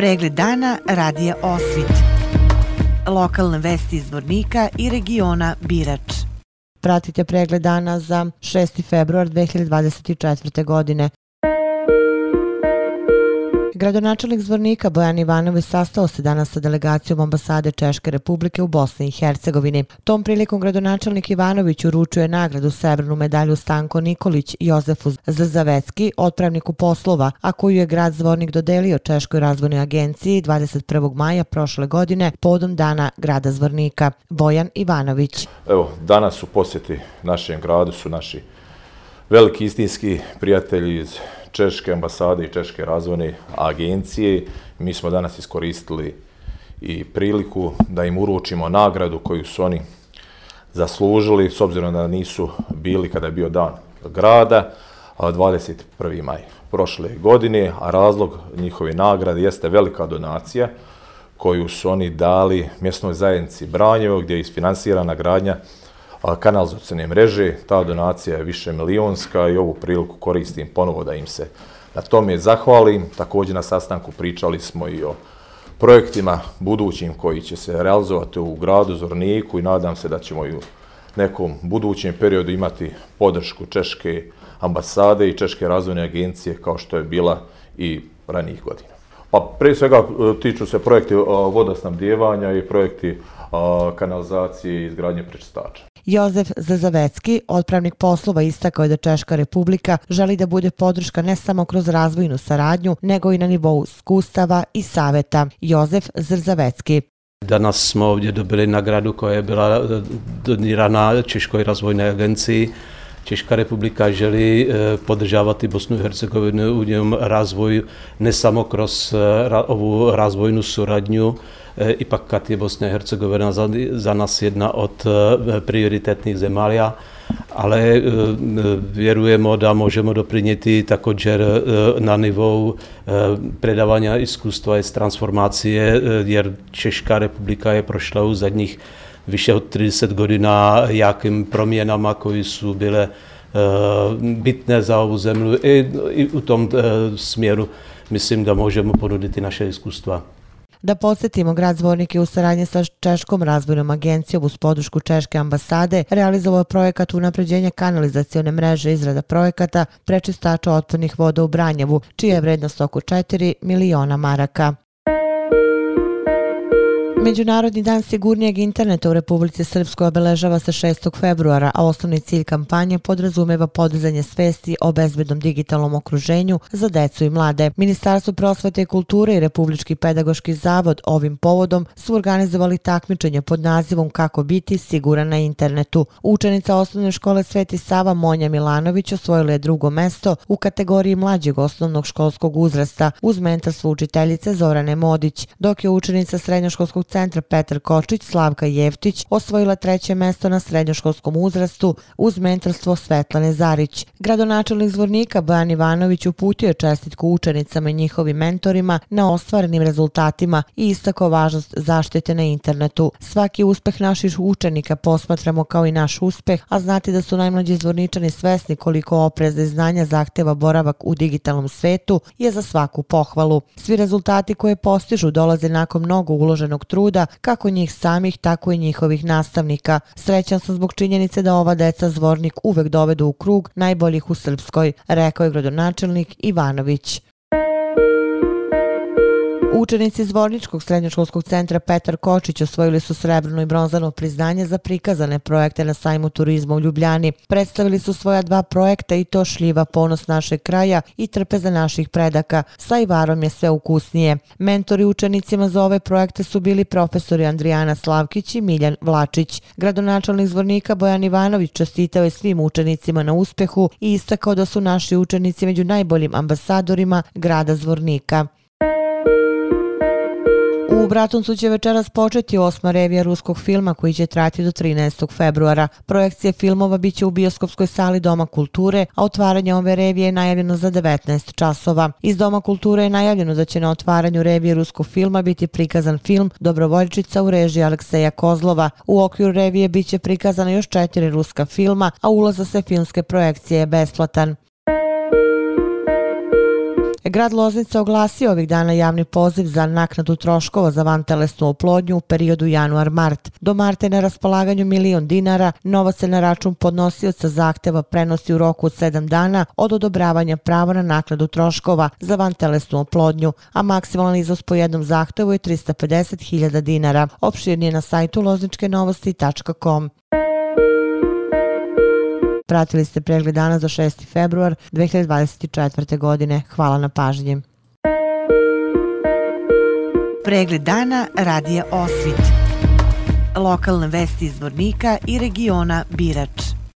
Pregled dana radija Osvit. Lokalne vesti iz Vornika i regiona Birač. Pratite pregled dana za 6. februar 2024. godine. Gradonačelnik Zvornika Bojan Ivanović sastao se danas sa delegacijom ambasade Češke republike u Bosni i Hercegovini. Tom prilikom gradonačelnik Ivanović uručuje nagradu Severnu medalju Stanko Nikolić Jozefu Zrzavecki, otpravniku poslova, a koju je grad Zvornik dodelio Češkoj razvojnoj agenciji 21. maja prošle godine podom dana grada Zvornika. Bojan Ivanović. Evo, danas u posjeti našem gradu su naši veliki istinski prijatelji iz Češke ambasade i Češke razvojne agencije. Mi smo danas iskoristili i priliku da im uručimo nagradu koju su oni zaslužili, s obzirom da nisu bili kada je bio dan grada, 21. maj prošle godine, a razlog njihove nagrade jeste velika donacija koju su oni dali mjesnoj zajednici Branjevo, gdje je isfinansirana gradnja kanalizacijne mreže. Ta donacija je više milionska i ovu priliku koristim ponovo da im se na tome zahvalim. Također na sastanku pričali smo i o projektima budućim koji će se realizovati u gradu Zorniku i nadam se da ćemo i u nekom budućem periodu imati podršku Češke ambasade i Češke razvojne agencije kao što je bila i ranijih godina. Pa prije svega e, tiču se projekti vodosnabdjevanja i projekti kanalizacije i izgradnje prečistača. Jozef Zazavecki, odpravnik poslova, istakao je da Češka republika želi da bude podrška ne samo kroz razvojnu saradnju, nego i na nivou skustava i saveta. Jozef Zrzavecki. Danas smo ovdje dobili nagradu koja je bila donirana Češkoj razvojnoj agenciji. Češka republika želi e, podržavati Bosnu i Hercegovinu u njom razvoju ne samo kroz e, ovu razvojnu suradnju, E, ipak kad je Bosna i Hercegovina za, za nas jedna od prioritetnih zemalja, ale e, vjerujemo da možemo doprinijeti također na nivou predavanja iskustva iz transformacije, jer Češka republika je prošla u zadnjih više od 30 godina jakim promjenama koji su bile e, bitne za ovu zemlju e, i u tom e, smjeru mislim da možemo ponuditi naše iskustva. Da podsjetimo, grad Zvornik je u saradnji sa Češkom razvojnom agencijom uz podušku Češke ambasade realizovao projekat unapređenja kanalizacione mreže izrada projekata prečistača otpornih voda u Branjevu, čija je vrednost oko 4 miliona maraka. Međunarodni dan sigurnijeg interneta u Republici Srpskoj obeležava se 6. februara, a osnovni cilj kampanje podrazumeva podizanje svesti o bezbednom digitalnom okruženju za decu i mlade. Ministarstvo prosvete i kulture i Republički pedagoški zavod ovim povodom su organizovali takmičenje pod nazivom Kako biti siguran na internetu. Učenica osnovne škole Sveti Sava Monja Milanović osvojila je drugo mesto u kategoriji mlađeg osnovnog školskog uzrasta uz mentorstvo učiteljice Zorane Modić, dok je učenica srednjoškolskog centra Petar Kočić, Slavka Jevtić, osvojila treće mesto na srednjoškolskom uzrastu uz mentorstvo Svetlane Zarić. Gradonačelnik zvornika Bojan Ivanović uputio čestitku učenicama i njihovim mentorima na ostvarenim rezultatima i istako važnost zaštite na internetu. Svaki uspeh naših učenika posmatramo kao i naš uspeh, a znati da su najmlađi zvorničani svesni koliko opreza i znanja zahteva boravak u digitalnom svetu je za svaku pohvalu. Svi rezultati koje postižu dolaze nakon mnogo uloženog truda truda kako njih samih, tako i njihovih nastavnika. Srećan sam zbog činjenice da ova deca zvornik uvek dovedu u krug najboljih u Srpskoj, rekao je gradonačelnik Ivanović. Učenici Zvorničkog srednjoškolskog centra Petar Kočić osvojili su srebrno i bronzano priznanje za prikazane projekte na sajmu turizma u Ljubljani. Predstavili su svoja dva projekta i to šljiva ponos našeg kraja i trpeza naših predaka. Sa Ivarom je sve ukusnije. Mentori učenicima za ove projekte su bili profesori Andrijana Slavkić i Miljan Vlačić. Gradonačelnik Zvornika Bojan Ivanović čestitao je svim učenicima na uspehu i istakao da su naši učenici među najboljim ambasadorima grada Zvornika. U Bratuncu će večeras početi osma revija ruskog filma koji će trati do 13. februara. Projekcije filmova biće u bioskopskoj sali Doma kulture, a otvaranje ove revije je najavljeno za 19 časova. Iz Doma kulture je najavljeno da će na otvaranju revije ruskog filma biti prikazan film Dobrovoljčica u režiji Alekseja Kozlova. U okviru revije biće prikazana još četiri ruska filma, a ulaz za sve filmske projekcije je besplatan. Grad Loznica oglasio ovih dana javni poziv za naknadu troškova za vantelesnu oplodnju u periodu januar-mart. Do marta je na raspolaganju milion dinara, novac se na račun podnosioca zahteva prenosi u roku od 7 dana od odobravanja prava na naknadu troškova za vantelesnu oplodnju, a maksimalan iznos po jednom zahtevu je 350.000 dinara. Opširnije na sajtu lozničkenovosti.com. Pratili ste pregled dana za 6. februar 2024. godine. Hvala na pažnji. Pregled dana radija Osvit. Lokalne vesti iz Vornika i regiona Birač.